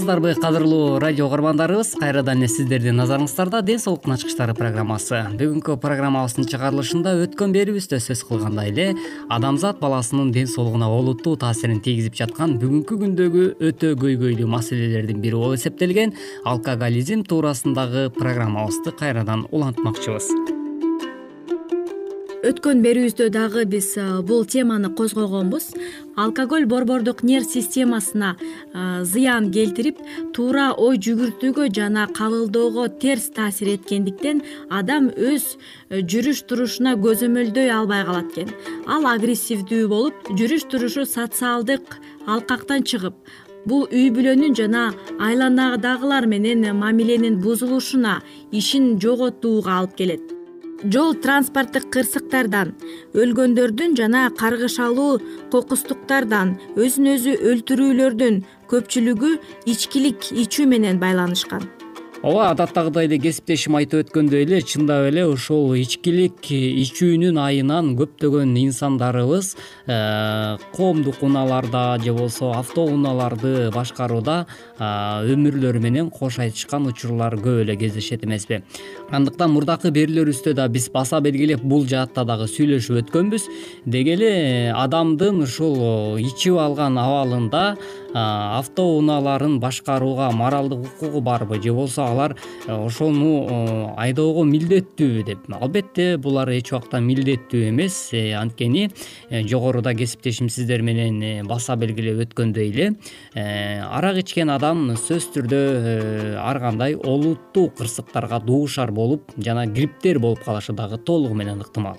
амансыздарбы кадырлуу радио угармандарыбыз. Кайрадан эле сиздердин назарыңыздарда ден соолуктун ачкычтары программасы. Бүгүнкү программабыздын чыгарылышында өткөн берүүбүздө сөз кылгандай эле адамзат баласынын ден соолугуна олуттуу таасирин тийгизип жаткан бүгүнкү күндөгү өтө көйгөйлүү маселелердин бири болуп эсептелген алкоголизм туурасындагы программабызды кайрадан улантмакчыбыз өткөн берүүбүздө дагы биз бул теманы козгогонбуз алкоголь борбордук нерв системасына зыян келтирип туура ой жүгүртүүгө жана кабылдоого терс таасир эткендиктен адам өз э, жүрүш турушуна көзөмөлдөй албай калат экен. Ал агрессивдүү болуп жүрүш турушу социалдык алкактан чыгып бул үй бүлөнүн жана айланадагылар менен мамиленин бузулушуна ишин жоготууга алып келет жол транспорттук кырсыктардан өлгөндөрдүн жана каргышалуу кокустуктардан өзүн өзү өлтүрүүлөрдүн көпчүлүгү ичкилик ичүү менен байланышкан ооба адаттагыдай эле кесиптешим айтып өткөндөй эле чындап эле ушул ичкилик ичүүнүн айынан көптөгөн инсандарыбыз э, коомдук унааларда же болбосо автоунааларды башкарууда өмүрлөрү менен кош айтышкан учурлар көп эле кездешет эмеспи андыктан мурдакы берүүлөрүбүздө да биз баса белгилеп бул жаатта дагы сүйлөшүп өткөнбүз. Деги эле адамдын ушул ичип алган абалында автоунааларын башкарууга моралдык укугу барбы же болбосо алар э, ошону э, айдоого милдеттүүбү деп. Албетте булар эч убакта милдеттүү эмес. Э, анткени жогоруда кесиптешим сиздер менен баса белгилеп өткөндөй эле арак ичкен адам сөзсүз түрдө ар кандай олуттуу кырсыктарга дуушар болуп жана грипптер болуп калышы дагы толугу менен ыктымал.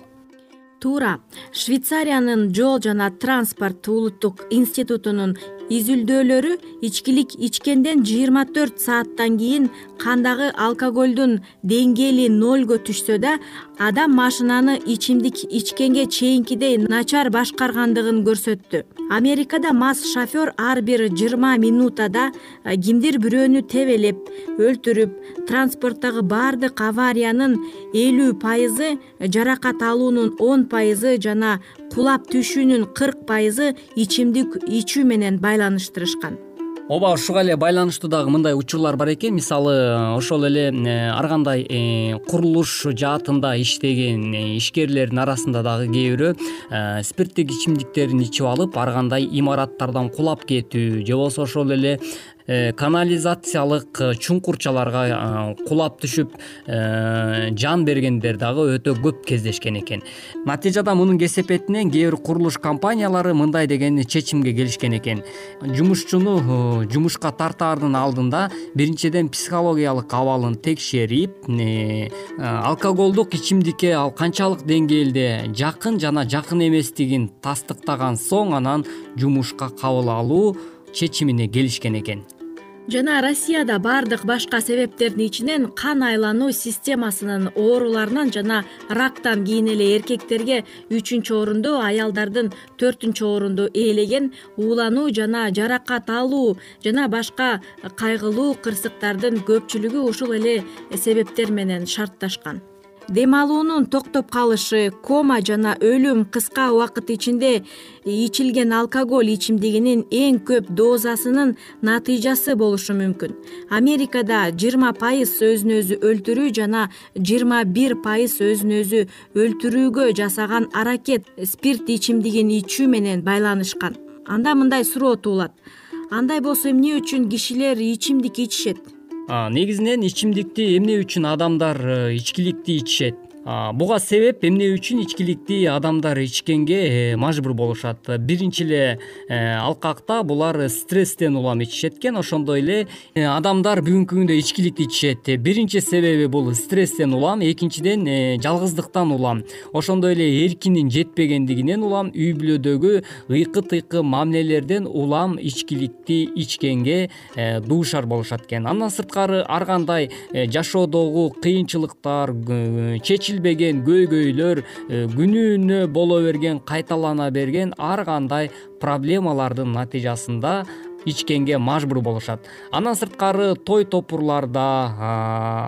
Туура швейцариянын жол жана транспорт улуттук институтунун изилдөөлөрү ичкилик ичкенден жыйырма төрт сааттан кийин кандагы алкоголдун деңгээли нольго түшсө да адам машинаны ичимдик ичкенге чейинкидей начар башкаргандыгын көрсөттү. Америкада мас шофер ар бир жыйырма минутада кимдир бирөөнү тебелеп өлтүрүп транспорттогу баардык авариянын элүү пайызы жаракат алуунун он пайызы жана кулап түшүүнүн кырк пайызы ичимдик ичүү менен байланыштырышкан ооба ушуга эле байланыштуу дагы мындай учурлар бар экен. Мисалы ошол эле э, ар кандай э, курулуш жаатында иштеген э, ишкерлердин арасында дагы кээ бирөө спирттик ичимдиктерин ичип алып ар кандай имараттардан кулап кетүү же болбосо ошол эле канализациялык э, чуңкурчаларга э, кулап түшүп жан бергендер дагы өтө көп кездешкен экен. Натыйжада мунун кесепетинен кээ бир курулуш компаниялары мындай деген чечимге келишкен экен. Жумушчуну жумушка тартаардын алдында биринчиден психологиялык абалын текшерип алкоголдук ичимдикке ал канчалык деңгээлде жакын жана жакын эместигин тастыктаган соң анан жумушка кабыл алуу чечимине келишкен экен. Жана россияда баардык башка себептердин ичинен кан айлануу системасынын ооруларынан жана рактан кийин эле эркектерге үчүнчү орунду аялдардын төртүнчү орунду ээлеген уулануу жана жаракат алуу жана башка кайгылуу кырсыктардын көпчүлүгү ушул эле себептер менен шартташкан дем алуунун токтоп калышы кома жана өлүм кыска убакыт ичинде ичилген алкоголь ичимдигинин эң көп дозасынын натыйжасы болушу мүмкүн. Америкада жыйырма пайыз өзүн өзү өлтүрүү жана жыйырма бир пайыз өзүн өзү өлтүрүүгө жасаган аракет спирт ичимдигин ичүү менен байланышкан. Анда мындай суроо туулат. Андай болсо эмне үчүн кишилер ичимдик ичишет негизинен ичимдикти эмне үчүн адамдар э, ичкиликти ичишет буга себеп эмне үчүн ичкиликти адамдар ичкенге э, мажбур болушат? Биринчи эле э, алкакта булар стресстен улам ичишет экен ошондой эле э, адамдар бүгүнкү күндө ичкиликти ичишет. Биринчи себеби бул стресстен улам экинчиден жалгыздыктан улам. Ошондой эле эркинин жетпегендигинен улам үй бүлөдөгү ыйкы тыйкы мамилелерден улам ичкиликти ичкенге дуушар болушат экен. Андан сырткары ар кандай жашоодогу кыйынчылыктар чечил көйгөйлөр э, күнүнө боло берген кайталана берген ар кандай проблемалардын натыйжасында ичкенге мажбур болушат. Андан сырткары той топурларда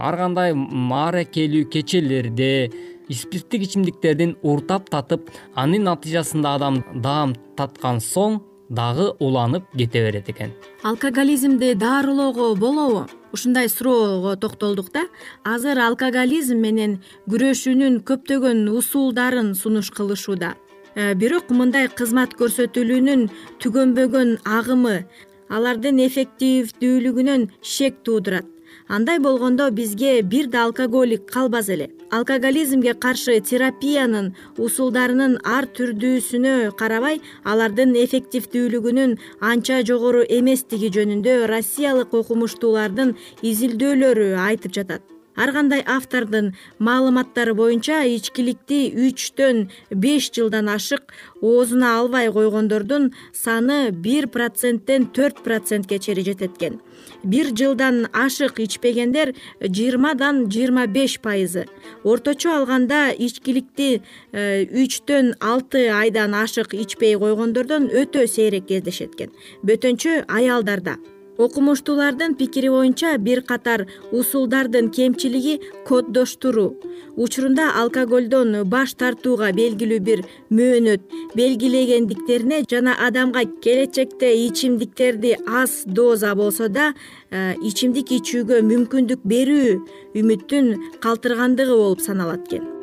ар кандай мааракелүү кечелерде спирттик ичимдиктердин уртап татып анын натыйжасында адам даам таткан соң дагы уланып кете берет экен. Алкоголизмди дарылоого болобу. Ушундай суроого токтолдук да азыр алкоголизм менен күрөшүүнүн көптөгөн усулдарын сунуш кылышууда. Э, бирок мындай кызмат көрсөтүлүүнүн түгөнбөгөн агымы алардын эффективдүүлүгүнөн шек туудурат андай болгондо бизге бир да алкоголик калбас эле. Алкоголизмге каршы терапиянын усулдарынын ар түрдүүсүнө карабай алардын эффективдүүлүгүнүн анча жогору эместиги жөнүндө россиялык окумуштуулардын изилдөөлөрү айтып жатат ар кандай автордун маалыматтары боюнча ичкиликти үчтөн беш жылдан ашык оозуна албай койгондордун саны бир проценттен төрт процентке чейин жетет экен бир жылдан ашык ичпегендер жыйырмадан жыйырма беш пайызы. Орточо алганда ичкиликти э, үчтөн алты айдан ашык ичпей койгондордон өтө сейрек кездешет экен бөтөнчө аялдарда окумуштуулардын пикири боюнча бир катар усулдардын кемчилиги коддоштуруу учурунда алкоголдон баш тартууга белгилүү бир мөөнөт белгилегендиктерине жана адамга келечекте ичимдиктерди аз доза болсо да э, ичимдик ичүүгө мүмкүндүк берүү үмүттүн калтыргандыгы болуп саналат экен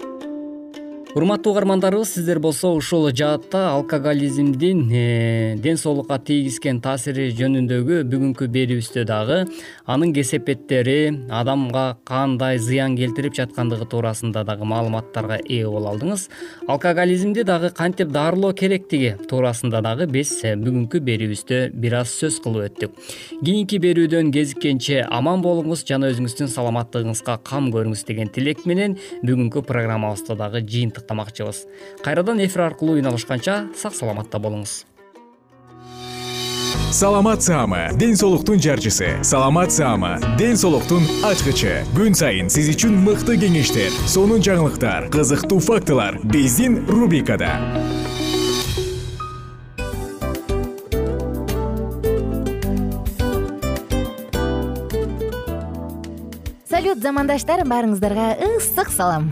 урматтуу угармандарыбыз сиздер болсо ушул жаатта алкоголизмдин э, ден соолукка тийгизген таасири жөнүндөгү бүгүнкү берүүбүздө дагы анын кесепеттери адамга кандай зыян келтирип жаткандыгы туурасында дагы маалыматтарга ээ боло алдыңыз. Алкоголизмди дагы кантип дарылоо керектиги туурасында дагы биз э, бүгүнкү берүүбүздө бир аз сөз кылып өттүк. Кийинки берүүдөн кезиккенче аман болуңуз жана өзүңүздүн саламаттыгыңызга кам көрүңүз деген тилек менен бүгүнкү программабызда дагы жыйынтык кайрадан эфир аркылуу үн алышканча сак саламатта болуңуз. Саламат саама ден соолуктун жарчысы. Саламат саама ден соолуктун ачкычы. Күн сайын сиз үчүн мыкты кеңештер сонун жаңылыктар кызыктуу фактылар биздин рубрикада. Салют замандаштар баарыңыздарга ысык салам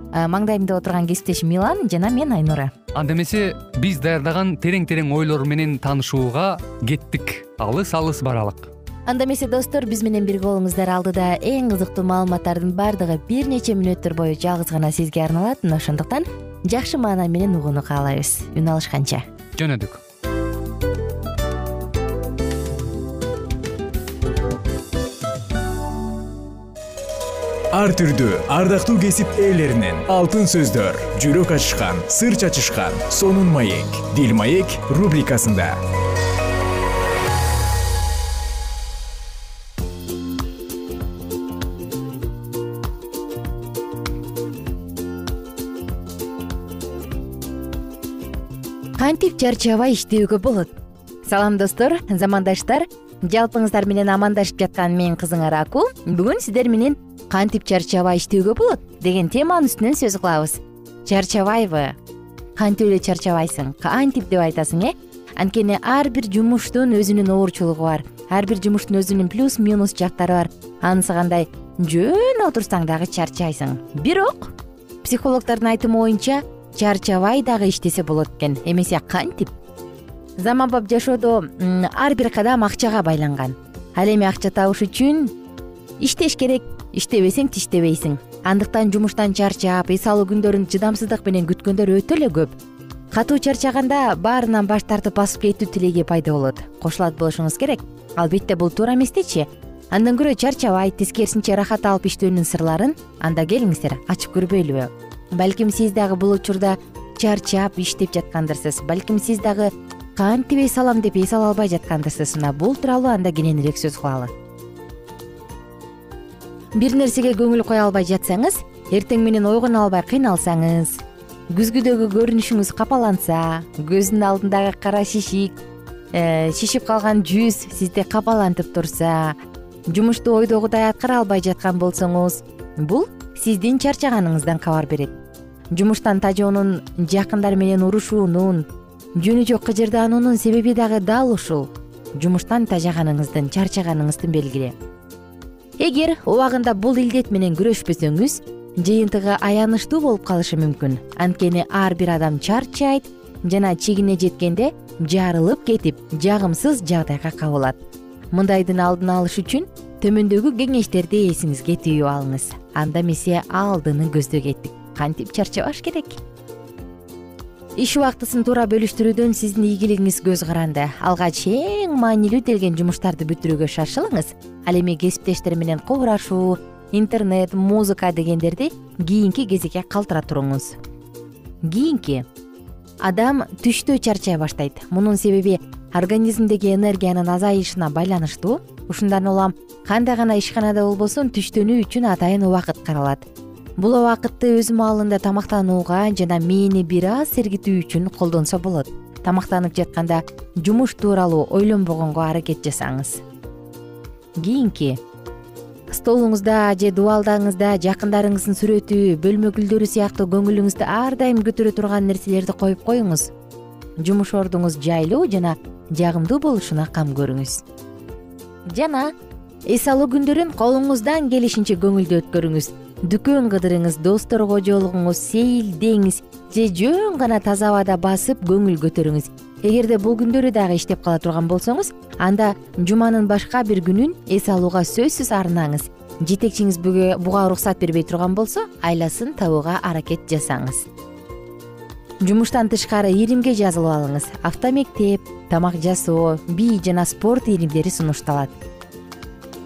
маңдайымда отурган кесиптешим милан жана мен айнура. Анда эмесе биз даярдаган терең терең ойлор менен таанышууга кеттик. Алыс алыс баралык. Анда эмесе достор биз менен бирге болуңуздар. Алдыда эң кызыктуу маалыматтардын баардыгы бир нече мүнөттөр бою жалгыз гана сизге арналат. Мына ошондуктан жакшы маана менен угууну каалайбыз. Үн алышканча. Жөнөдүк ар түрдүү ардактуу кесип ээлеринен. Алтын сөздөр жүрөк ачышкан сыр чачышкан сонун маек. Дил маек рубрикасында. Кантип чарчабай иштөөгө болот. Салам достор замандаштар. Жалпыңыздар менен амандашып жаткан мен кызыңар аку. Бүгүн сиздер менен кантип чарчабай иштөөгө болот деген теманын үстүнөн сөз кылабыз. Чарчабайбы кантип эле чарчабайсың кантип деп айтасың э? Анткени ар бир жумуштун өзүнүн оорчулугу бар ар бир жумуштун өзүнүн плюс минус жактары бар. Анысы кандай? Жөн отурсаң дагы чарчайсың. Бирок психологдордун айтымы боюнча чарчабай дагы иштесе болот экен эмесе кантип. Заманбап жашоодо ар бир кадам акчага байланган. Ал эми акча табыш үчүн иштеш керек иштебесең тиштебейсиң. Андыктан жумуштан чарчап эс алуу күндөрүн чыдамсыздык менен күткөндөр өтө эле көп. Катуу чарчаганда баарынан баш тартып басып кетүү тилеги пайда болот. Кошулат болушуңуз керек. Албетте бул туура эмес андан көрө чарчабай тескерисинче ырахат алып иштөөнүн сырларын анда келиңиздер ачып көрбөйлүбү. Балким сиз дагы бул учурда чарчап иштеп жаткандырсыз. Балким сиз дагы кантип эс алам деп эс ала албай жаткандырсыз. Мына бул тууралуу анда кененирээк сөз кылалы бир нерсеге көңүл кое албай жатсаңыз эртең менен ойгоно албай кыйналсаңыз. Күзгүдөгү көрүнүшүңүз капаланса көздүн алдындагы кара шишик э, шишип калган жүз сизди капалантып турса жумушту ойдогудай аткара албай жаткан болсоңуз бул сиздин чарчаганыңыздан кабар берет. Жумуштан тажоонун жакындар менен урушуунун жөнү жок кыжырдаануунун себеби дагы дал ушул. Жумуштан тажаганыңыздын чарчаганыңыздын белгиси эгер убагында бул илдет менен күрөшпөсөңүз жыйынтыгы аянычтуу болуп калышы мүмкүн. Анткени ар бир адам чарчайт жана чегине жеткенде жарылып кетип жагымсыз жагдайга кабылат. Мындайдын алдын алыш үчүн төмөндөгү кеңештерди эсиңизге түйүп алыңыз. Анда эмесе алдыны көздөй кеттик кантип чарчабаш керек иш убактысын туура бөлүштүрүүдөн сиздин ийгилигиңиз көз каранды. Алгач эң маанилүү делген жумуштарды бүтүрүүгө шашылыңыз. Ал эми кесиптештер менен кубурашуу интернет музыка дегендерди кийинки кезекке калтыра туруңуз. Кийинки адам түштө чарчай баштайт. Мунун себеби организмдеги энергиянын азайышына байланыштуу ушундан улам кандай гана ишканада болбосун түштөнүү үчүн атайын убакыт каралат бул убакытты өз маалында тамактанууга жана мээни бир аз сергитүү үчүн колдонсо болот. Тамактанып жатканда жумуш тууралуу ойлонбогонго аракет жасаңыз. Кийинки столуңузда же дубалдаңызда жакындарыңыздын сүрөтү бөлмө гүлдөрү сыяктуу көңүлүңүздү ар дайым көтөрө турган нерселерди коюп коюңуз. Жумуш ордуңуз жайлуу жана жагымдуу болушуна кам көрүңүз. Жана эс алуу күндөрүн колуңуздан келишинче көңүлдүү өткөрүңүз дүкөн кыдырыңыз досторго жолугуңуз сейилдеңиз же жөн гана таза абада басып көңүл көтөрүңүз. Эгерде бул күндөрү дагы иштеп кала турган болсоңуз анда жуманын башка бир күнүн эс алууга сөзсүз арнаңыз. Жетекчиңиз буга уруксат бербей турган болсо айласын табууга аракет жасаңыз. Жумуштан тышкары иримге жазылып алыңыз. Автомектеп тамак жасоо бий жана спорт иримдери сунушталат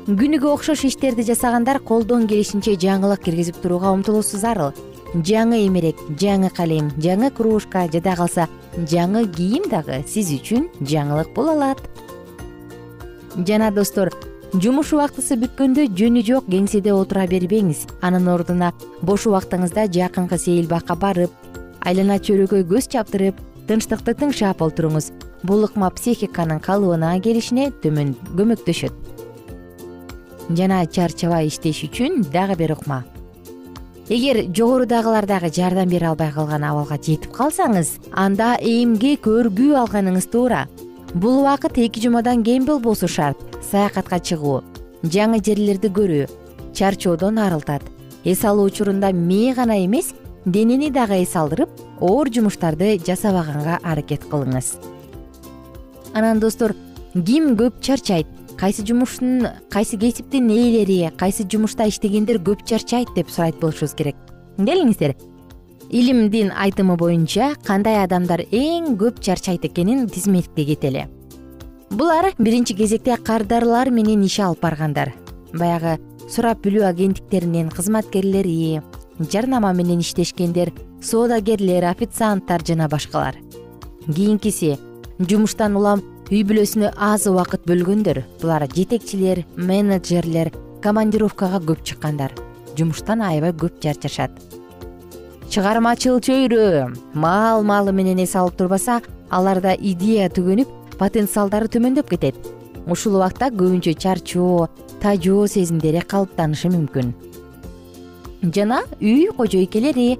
күнүгө окшош иштерди жасагандар колдон келишинче жаңылык киргизип турууга умтулуусу зарыл жаңы эмерек жаңы калем жаңы кружка жада калса жаңы кийим дагы сиз үчүн жаңылык боло алат. Жана достор жумуш убактысы бүткөндө жөнү жок кеңседе отура бербеңиз. Анын ордуна бош убактыңызда жакынкы сейил бакка барып айлана чөлөкөй көз чаптырып тынчтыкты тыңшап олтуруңуз. Бул ыкма психиканын калыбына келишине төмөн көмөктөшөт жана чарчабай иштеш үчүн дагы бир ыкма эгер жогорудагылар дагы жардам бере албай калган абалга жетип калсаңыз анда эмге көргүү алганыңыз туура. Бул убакыт эки жумадан кем болбосу шарт. Саякатка чыгуу жаңы жерлерди көрүү чарчоодон арылтат. Эс алуу учурунда мээ гана эмес денени дагы эс алдырып оор жумуштарды жасабаганга аракет кылыңыз. Анан достор ким көп чарчайт кайсы жумуштун кайсы кесиптин ээлери кайсы жумушта иштегендер көп чарчайт деп сурайт болушубуз керек. Келиңиздер. Илимдин айтымы боюнча кандай адамдар эң көп чарчайт экенин тизмекти кетели. Булар биринчи кезекте кардарлар менен иш алып баргандар. Баягы сурап билүү агенттиктеринин кызматкерлери жарнама менен иштешкендер соодагерлер официанттар жана башкалар. Кийинкиси жумуштан улам үй бүлөсүнө аз убакыт бөлгөндөр булар жетекчилер менеджерлер командировкага көп чыккандар. Жумуштан аябай көп чарчашат чыгармачыл чөйрө маал маалы менен эс алып турбаса аларда идея түгөнүп потенциалдары төмөндөп кетет. Ушул убакта көбүнчө чарчоо тажоо сезимдери калыптанышы мүмкүн. Жана үй кожойкелери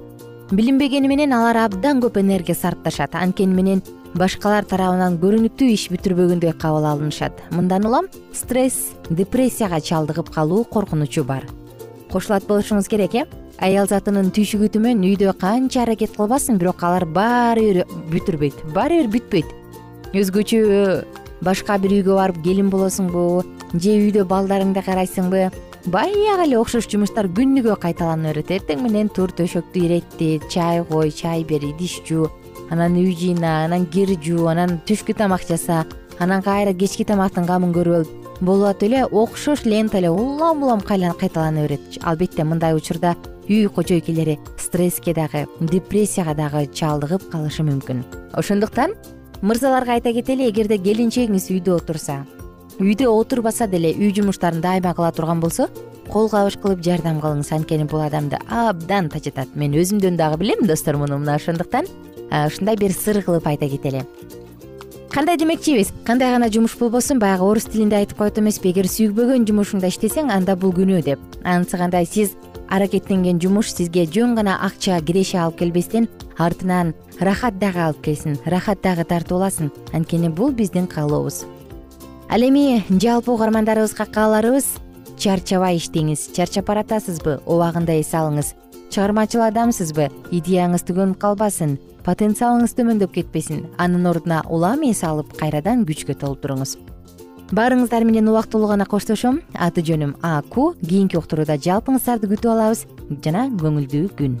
билинбегени менен алар абдан көп энергия сарпташат. Анткени менен башкалар тарабынан көрүнүктүү иш бүтүрбөгөндөй кабыл алынышат. Мындан улам стресс депрессияга чалдыгып калуу коркунучу бар. Кошулат болушуңуз керек э? Аял затынын түйшүгү төмөн үйдө канча аракет кылбасын бирок алар баары бир бүтүрбөйт баары бир бүтпөйт. Өзгөчө башка бир үйгө барып келин болосуңбу же үйдө балдарыңды карайсыңбы? Баягы эле окшош жумуштар күнүгө кайталана берет эртең менен тур төшөктү иреттит чай кой чай бер идиш жуу анан үй жыйна анан кир жуу анан түшкү тамак жаса анан кайра кечки тамактын камын көрүп алып болуп эле окшош лента эле улам улам кайталана берет. Албетте мындай учурда үй кожойкелери стресске дагы депрессияга дагы чалдыгып калышы мүмкүн. Ошондуктан мырзаларга айта кетели эгерде келинчегиңиз үйдө отурса үйдө отурбаса деле үй жумуштарын дайыма кыла турган болсо кол кабыш кылып жардам кылыңыз анткени бул адамды абдан тажатат мен өзүмдөн дагы билем достор муну мына ошондуктан ушундай бир сыр кылып айта кетели кандай демекчибиз? Кандай гана жумуш болбосун баягы орус тилинде айтып коет эмеспи эгер сүйбөгөн жумушуңда иштесең анда бул күнөө деп. Анысы кандай сиз аракеттенген жумуш сизге жөн гана акча киреше алып келбестен артынан рахат дагы алып келсин рахат дагы тартып аласың. Анткени бул биздин каалообуз. Ал эми жалпы угармандарыбызга кааларыбыз чарчабай иштеңиз чарчап баратасызбы убагында эс алыңыз чыгармачыл адамсызбы? Идеяңыз түгөнүп калбасын. Потенциалыңыз төмөндөп кетпесин. Анын ордуна улам эс алып кайрадан күчкө толтуруңуз. Баарыңыздар менен убактылуу гана коштошом. Аты жөнүм аку кийинки уктурууда жалпыңыздарды күтүп алабыз. Жана көңүлдүү күн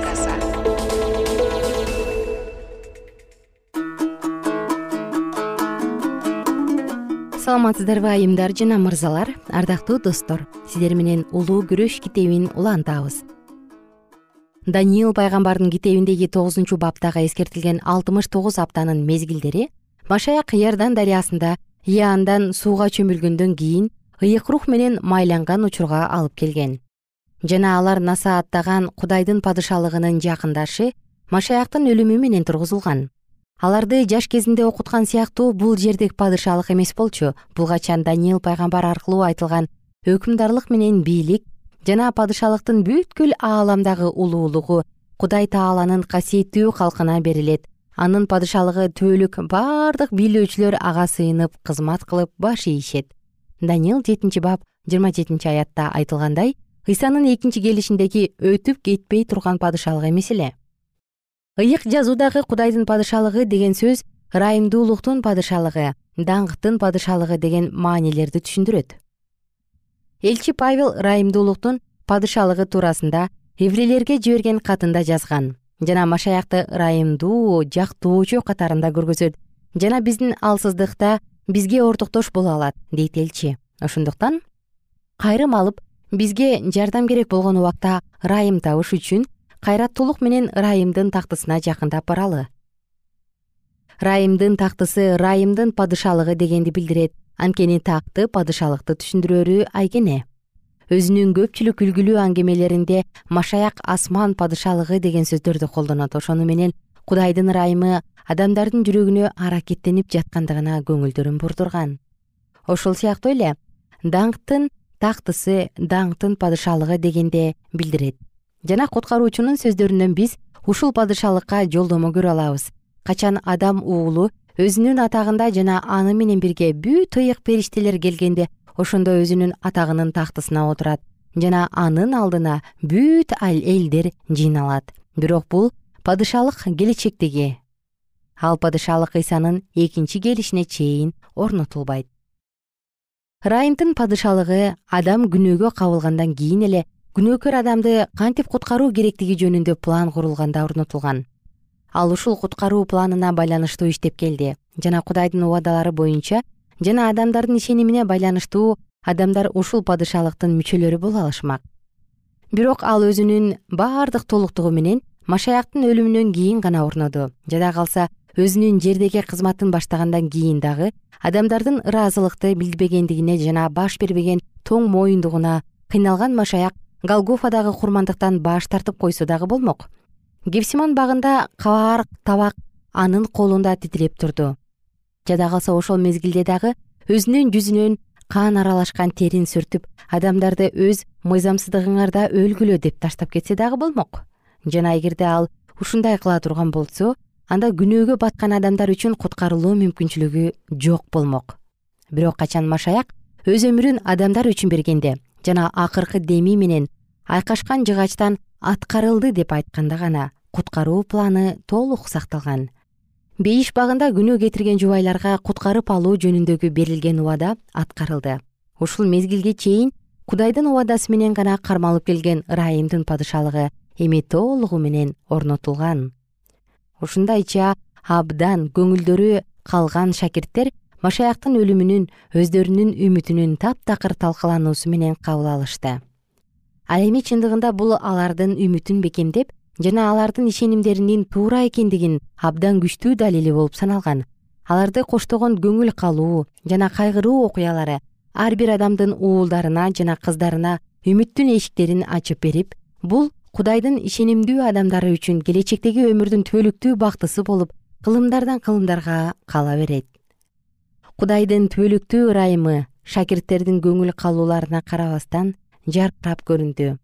саламатсыздарбы айымдар жана мырзалар ардактуу достор. Сиздер менен улуу күрөш китебин улантабыз. Даниил пайгамбардын китебиндеги тогузунчу баптагы эскертилген алтымыш тогуз аптанын мезгилдери машаяк ыярдан дарыясында иоандан сууга чөмүлгөндөн кийин ыйык рух менен майланган учурга алып келген. Жана алар наса аттаган кудайдын падышалыгынын жакындашы машаяктын өлүмү менен тургузулган аларды жаш кезинде окуткан сыяктуу бул жердик падышалык эмес болчу. Бул качан даниил пайгамбар аркылуу айтылган өкүмдарлык менен бийлик жана падышалыктын бүткүл ааламдагы улуулугу кудай тааланын касиеттүү калкына берилет. Анын падышалыгы түбөлүк бардык бийлөөчүлөр ага сыйынып кызмат кылып баш ийишет. Даниил жетинчи бап жыйырма жетинчи аятта айтылгандай ыйсанын экинчи келишиндеги өтүп кетпей турган падышалык эмес эле ыйык жазуудагы кудайдын падышалыгы деген сөз ырайымдуулуктун падышалыгы даңктын падышалыгы деген маанилерди түшүндүрөт. Элчи павел ырайымдуулуктун падышалыгы туурасында еврейлерге жиберген катында жазган жана машаякты ырайымдуу жактоочу катарында көргөзөт. Жана биздин алсыздыкта бизге ортоктош боло алат дейт элчи. Ошондуктан кайрым алып бизге жардам керек болгон убакта ырайым табыш үчүн кайраттуулук менен ырайымдын тактысына жакындап баралы. Ырайымдын тактысы ырайымдын падышалыгы дегенди билдирет. Анткени такты падышалыкты түшүндүрөрү айкене өзүнүн көпчүлүк үлгүлүү аңгемелеринде машаяк асман падышалыгы деген сөздөрдү колдонот. Ошону менен кудайдын ырайымы адамдардын жүрөгүнө аракеттенип жаткандыгына көңүлдөрүн бурдурган. Ошол сыяктуу эле даңктын тактысы даңктын падышалыгы дегенде билдирет жана куткаруучунун сөздөрүнөн биз ушул падышалыкка жолдомо көрө алабыз. Качан адам уулу өзүнүн атагында жана аны менен бирге бүт ыйык периштелер келгенде ошондо өзүнүн атагынын тактысына отурат жана анын алдына бүт элдер жыйналат. Бирок бул падышалык келечектеги. Ал падышалык ыйсанын экинчи келишине чейин орнотулбайт. Ырайымдын падышалыгы адам күнөөгө кабылгандан кийин эле күнөөкөр адамды кантип куткаруу керектиги жөнүндө план курулганда орнотулган. Ал ушул куткаруу планына байланыштуу иштеп келди. Жана кудайдын убадалары боюнча жана адамдардын ишенимине байланыштуу адамдар ушул падышалыктын мүчөлөрү боло алышмак. Бирок ал өзүнүн баардык толуктугу менен машаяктын өлүмүнөн кийин гана орноду. Жада калса өзүнүн жердеги кызматын баштагандан кийин дагы адамдардын ыраазылыкты билдирбегендигине жана баш бербеген тоң моюндугуна кыйналган машаяк голгофадагы курмандыктан баш тартып койсо дагы болмок. Гефсиман багында кабар табак анын колунда титиреп турду. Жада калса ошол мезгилде дагы өзүнүн жүзүнөн кан аралашкан терин сүртүп адамдарды өз мыйзамсыздыгыңарда өлгүлө деп таштап кетсе дагы болмок. Жана эгерде ал ушундай кыла турган болсо анда күнөөгө баткан адамдар үчүн куткарылуу мүмкүнчүлүгү жок болмок. Бирок качан машаяк? Өз өмүрүн адамдар үчүн бергенде жана акыркы деми менен айкашкан жыгачтан аткарылды деп айтканда гана куткаруу планы толук сакталган. Бейиш багында күнөө кетирген жубайларга куткарып алуу жөнүндөгү берилген убада аткарылды. Ушул мезгилге чейин кудайдын убадасы менен гана кармалып келген ырайымдын падышалыгы эми толугу менен орнотулган. Ушундайча абдан көңүлдөрү калган шакирттер машаяктын өлүмүнүн өздөрүнүн үмүтүнүн таптакыр талкалануусу менен кабыл алышты. Ал эми чындыгында бул алардын үмүтүн бекемдеп жана алардын ишенимдеринин туура экендигин абдан күчтүү далили болуп саналган. Аларды коштогон көңүл калуу жана кайгыруу окуялары ар бир адамдын уулдарына жана кыздарына үмүттүн эшиктерин ачып берип бул кудайдын ишенимдүү адамдары үчүн келечектеги өмүрдүн түбөлүктүү бактысы болуп кылымдардан кылымдарга кала берет кудайдын түбөлүктүү ырайымы шакирттердин көңүл калууларына карабастан жаркырап көрүндү.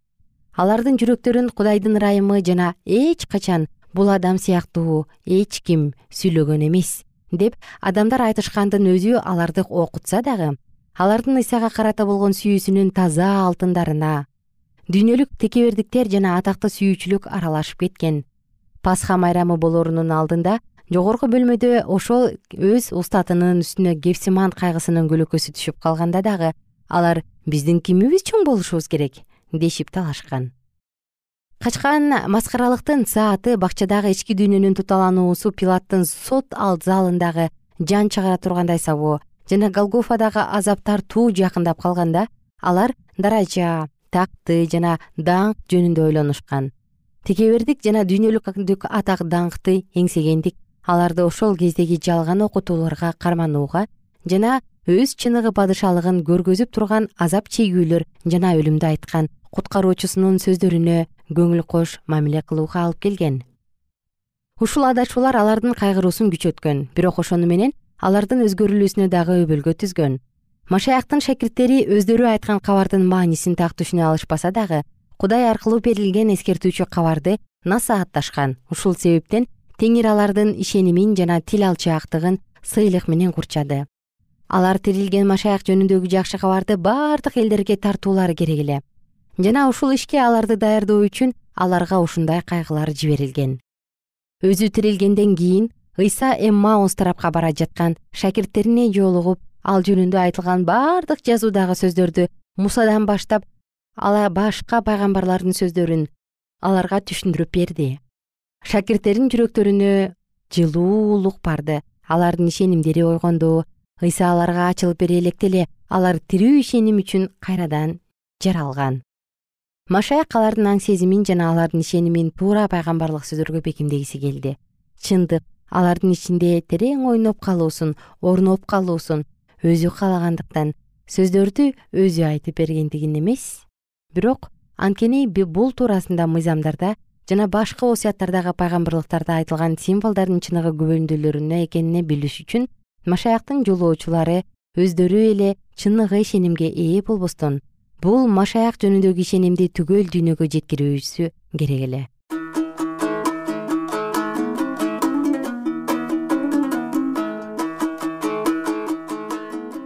Алардын жүрөктөрүн кудайдын ырайымы жана эч качан бул адам сыяктуу эч ким сүйлөгөн эмес деп адамдар айтышкандын өзү аларды окутса дагы алардын ыйсага карата болгон сүйүүсүнүн таза алтындарына дүйнөлүк текебердиктер жана атакты сүйүүчүлүк аралашып кеткен. Пасха майрамы болоорунун алдында жогорку бөлмөдө ошол өз устатынын үстүнө кепсимант кайгысынын көлөкөсү түшүп калганда дагы алар биздин кимибиз чоң болушубуз керек дешип талашкан. Качкан маскаралыктын сааты бакчадагы ички дүйнөнүн туталануусу пилаттын сот залындагы жан чыгара тургандай сабоо жана голгофадагы азап тартуу жакындап калганда алар даража такты жана даңк жөнүндө ойлонушкан. Текебердик жана дүйнөлүк атак даңкты эңсегендик аларды ошол кездеги жалган окутууларга карманууга жана өз чыныгы падышалыгын көргөзүп турган азап чегүүлөр жана өлүмдү айткан куткаруучусунун сөздөрүнө көңүл кош мамиле кылууга алып келген. Ушул адашуулар алардын кайгыруусун күчөткөн бирок ошону менен алардын өзгөрүлүүсүнө дагы өбөлгө түзгөн. Машаяктын шакирттери өздөрү айткан кабардын маанисин так түшүнө алышпаса дагы кудай аркылуу берилген эскертүүчү кабарды насаатташкан. Ушул себептен теңир алардын ишенимин жана тил алчаактыгын сыйлык менен курчады. Алар тирилген машаяк жөнүндөгү жакшы кабарды баардык элдерге тартуулары керек эле. Жана ушул ишке аларды даярдоо үчүн аларга ушундай кайгылар жиберилген. Өзү тирилгенден кийин ыйса эммаус тарапка бара жаткан шакирттерине жолугуп ал жөнүндө айтылган баардык жазуудагы сөздөрдү мусадан баштап ала башка пайгамбарлардын сөздөрүн аларга түшүндүрүп берди шакирттердин жүрөктөрүнө жылуулук барды. Алардын ишенимдери ойгонду ыйса аларга ачылып бере электе эле алар тирүү ишеним үчүн кайрадан жаралган. Машаяк алардын аң сезимин жана алардын ишенимин туура пайгамбарлык сөздөргө бекемдегиси келди. Чындык алардын ичинде терең ойноп калуусун орноп калуусун өзү каалагандыктан сөздөрдү өзү айтып бергендигин эмес. Бирок анткени бул туурасында мыйзамдарда жана башка осуяттардагы пайгамбарлыктарда айтылган символдордун чыныгы күбөлүндүүлөрүнө экенине билиш үчүн машаяктын жолоочулары өздөрү эле чыныгы ишенимге ээ болбостон. Бул машаяк жөнүндөгү ишенимди түгөл дүйнөгө жеткирүүсү керек эле.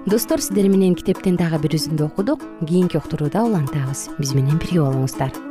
Достор сиздер менен китептен дагы бир үзүндү окудук. Кийинки уктурууда улантабыз. Биз менен бирге болуңуздар